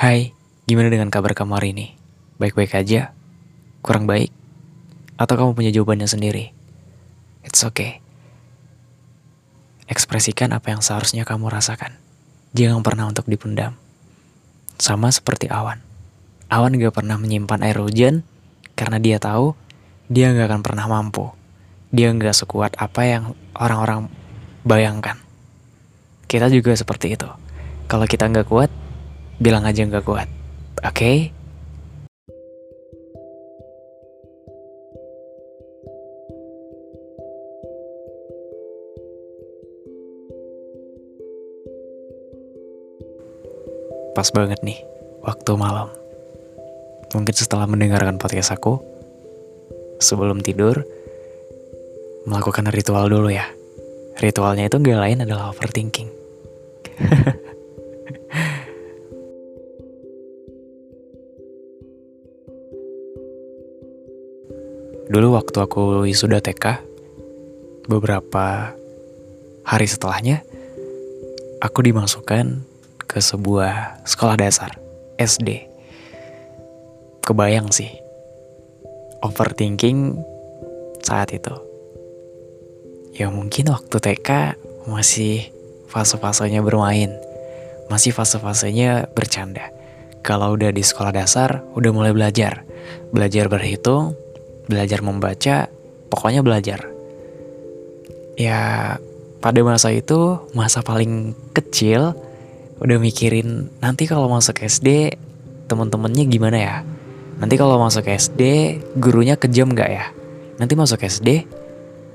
Hai, gimana dengan kabar kamu hari ini? Baik-baik aja? Kurang baik? Atau kamu punya jawabannya sendiri? It's okay. Ekspresikan apa yang seharusnya kamu rasakan. Jangan pernah untuk dipendam. Sama seperti awan. Awan gak pernah menyimpan air hujan karena dia tahu dia gak akan pernah mampu. Dia gak sekuat apa yang orang-orang bayangkan. Kita juga seperti itu. Kalau kita nggak kuat, bilang aja nggak kuat. Oke? Okay? Pas banget nih, waktu malam. Mungkin setelah mendengarkan podcast aku, sebelum tidur, melakukan ritual dulu ya. Ritualnya itu gak lain adalah overthinking. Dulu waktu aku wisuda TK, beberapa hari setelahnya, aku dimasukkan ke sebuah sekolah dasar, SD. Kebayang sih, overthinking saat itu. Ya mungkin waktu TK masih fase-fasenya bermain, masih fase-fasenya bercanda. Kalau udah di sekolah dasar, udah mulai belajar. Belajar berhitung, belajar membaca, pokoknya belajar. Ya, pada masa itu, masa paling kecil, udah mikirin nanti kalau masuk SD, temen-temennya gimana ya? Nanti kalau masuk SD, gurunya kejam gak ya? Nanti masuk SD,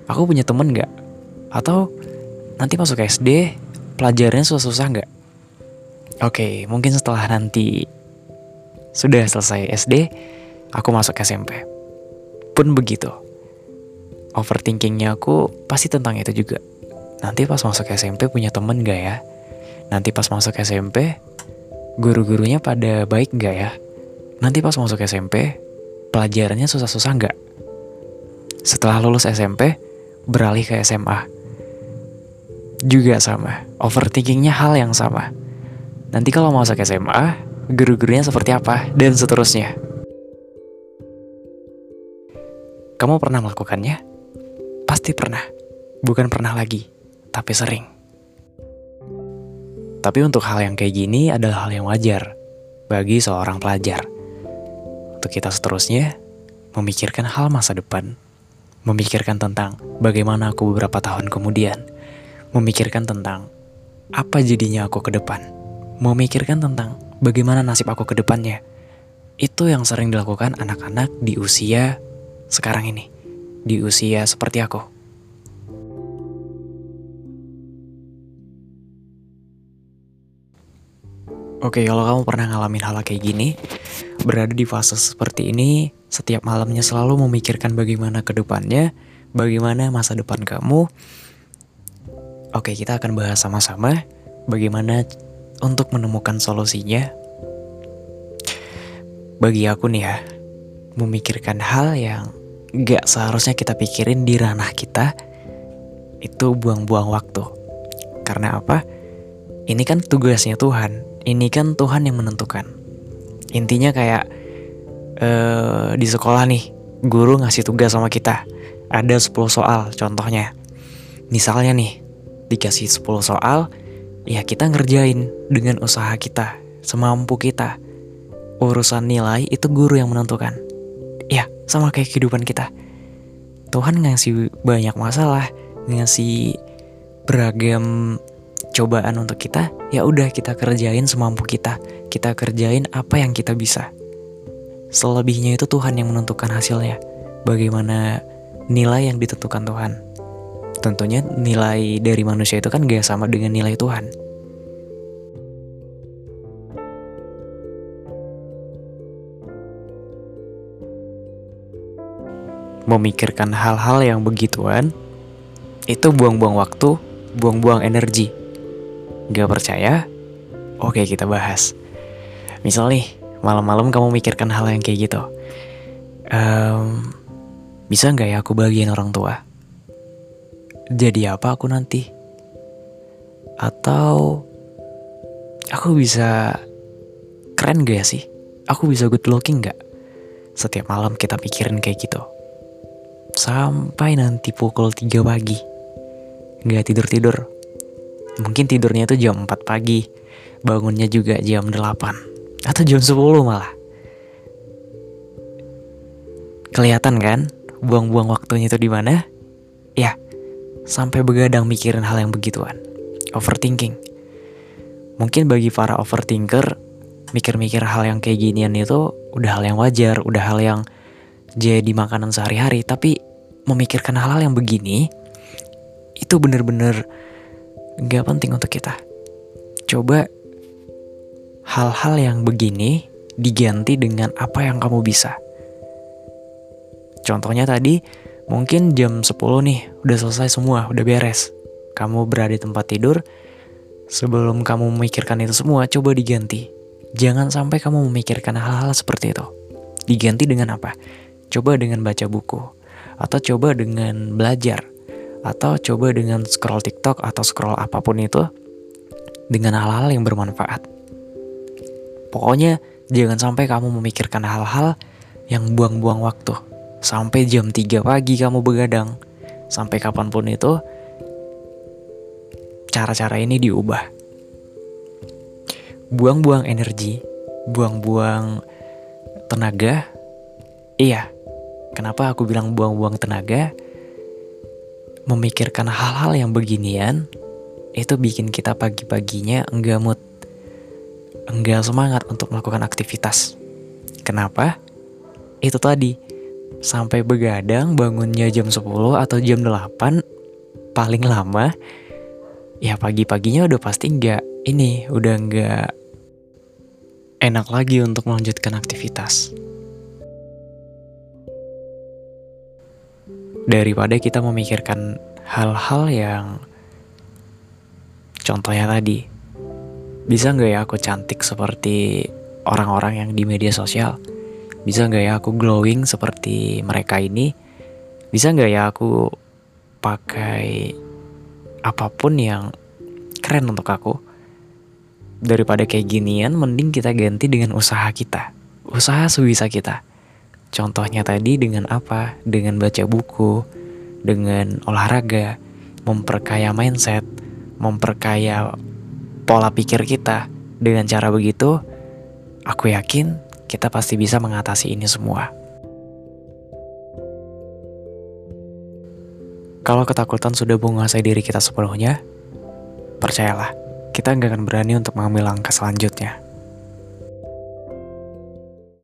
aku punya temen gak? Atau nanti masuk SD, pelajarannya susah-susah nggak? Oke, mungkin setelah nanti sudah selesai SD, aku masuk SMP pun begitu. Overthinkingnya aku pasti tentang itu juga. Nanti pas masuk SMP punya temen gak ya? Nanti pas masuk SMP, guru-gurunya pada baik gak ya? Nanti pas masuk SMP, pelajarannya susah-susah gak? Setelah lulus SMP, beralih ke SMA. Juga sama, overthinkingnya hal yang sama. Nanti kalau masuk SMA, guru-gurunya seperti apa, dan seterusnya. Kamu pernah melakukannya? Pasti pernah. Bukan pernah lagi, tapi sering. Tapi untuk hal yang kayak gini adalah hal yang wajar bagi seorang pelajar. Untuk kita seterusnya, memikirkan hal masa depan, memikirkan tentang bagaimana aku beberapa tahun kemudian, memikirkan tentang apa jadinya aku ke depan, memikirkan tentang bagaimana nasib aku ke depannya. Itu yang sering dilakukan anak-anak di usia sekarang ini, di usia seperti aku. Oke, kalau kamu pernah ngalamin hal kayak gini, berada di fase seperti ini, setiap malamnya selalu memikirkan bagaimana ke depannya, bagaimana masa depan kamu. Oke, kita akan bahas sama-sama bagaimana untuk menemukan solusinya. Bagi aku nih ya, memikirkan hal yang gak seharusnya kita pikirin di ranah kita, itu buang-buang waktu. Karena apa? Ini kan tugasnya Tuhan. Ini kan Tuhan yang menentukan. Intinya kayak uh, di sekolah nih, guru ngasih tugas sama kita. Ada 10 soal contohnya. Misalnya nih, dikasih 10 soal, ya kita ngerjain dengan usaha kita, semampu kita. Urusan nilai itu guru yang menentukan. Sama kayak kehidupan kita. Tuhan ngasih banyak masalah, ngasih beragam cobaan untuk kita, ya udah kita kerjain semampu kita. Kita kerjain apa yang kita bisa. Selebihnya itu Tuhan yang menentukan hasilnya. Bagaimana nilai yang ditentukan Tuhan. Tentunya nilai dari manusia itu kan gak sama dengan nilai Tuhan. Memikirkan hal-hal yang begituan, itu buang-buang waktu, buang-buang energi. Gak percaya? Oke kita bahas. Misal nih, malam-malam kamu mikirkan hal yang kayak gitu. Um, bisa nggak ya aku bagian orang tua? Jadi apa aku nanti? Atau aku bisa Keren gak sih? Aku bisa good looking gak? Setiap malam kita pikirin kayak gitu. Sampai nanti pukul 3 pagi. Gak tidur-tidur. Mungkin tidurnya itu jam 4 pagi. Bangunnya juga jam 8. Atau jam 10 malah. Kelihatan kan? Buang-buang waktunya itu di mana? Ya, sampai begadang mikirin hal yang begituan. Overthinking. Mungkin bagi para overthinker, mikir-mikir hal yang kayak ginian itu udah hal yang wajar, udah hal yang jadi makanan sehari-hari. Tapi memikirkan hal-hal yang begini, itu bener-bener gak penting untuk kita. Coba hal-hal yang begini diganti dengan apa yang kamu bisa. Contohnya tadi, mungkin jam 10 nih, udah selesai semua, udah beres. Kamu berada di tempat tidur, sebelum kamu memikirkan itu semua, coba diganti Jangan sampai kamu memikirkan hal-hal seperti itu. Diganti dengan apa? Coba dengan baca buku, atau coba dengan belajar, atau coba dengan scroll TikTok atau scroll apa pun itu dengan hal-hal yang bermanfaat. Pokoknya jangan sampai kamu memikirkan hal-hal yang buang-buang waktu. Sampai jam 3 pagi kamu begadang. Sampai kapan pun itu, cara-cara ini diubah buang-buang energi, buang-buang tenaga. Iya, kenapa aku bilang buang-buang tenaga? Memikirkan hal-hal yang beginian itu bikin kita pagi-paginya enggak mood, enggak semangat untuk melakukan aktivitas. Kenapa? Itu tadi, sampai begadang bangunnya jam 10 atau jam 8 paling lama ya pagi-paginya udah pasti enggak ini udah nggak enak lagi untuk melanjutkan aktivitas. Daripada kita memikirkan hal-hal yang contohnya tadi, bisa nggak ya aku cantik seperti orang-orang yang di media sosial? Bisa nggak ya aku glowing seperti mereka ini? Bisa nggak ya aku pakai apa pun yang keren untuk aku? daripada kayak ginian mending kita ganti dengan usaha kita usaha sebisa kita contohnya tadi dengan apa? Dengan baca buku dengan olahraga memperkaya mindset memperkaya pola pikir kita. Dengan cara begitu aku yakin kita pasti bisa mengatasi ini semua. Kalau ketakutan sudah menguasai diri kita sepenuhnya, percayalah, kita nggak akan berani untuk mengambil langkah selanjutnya.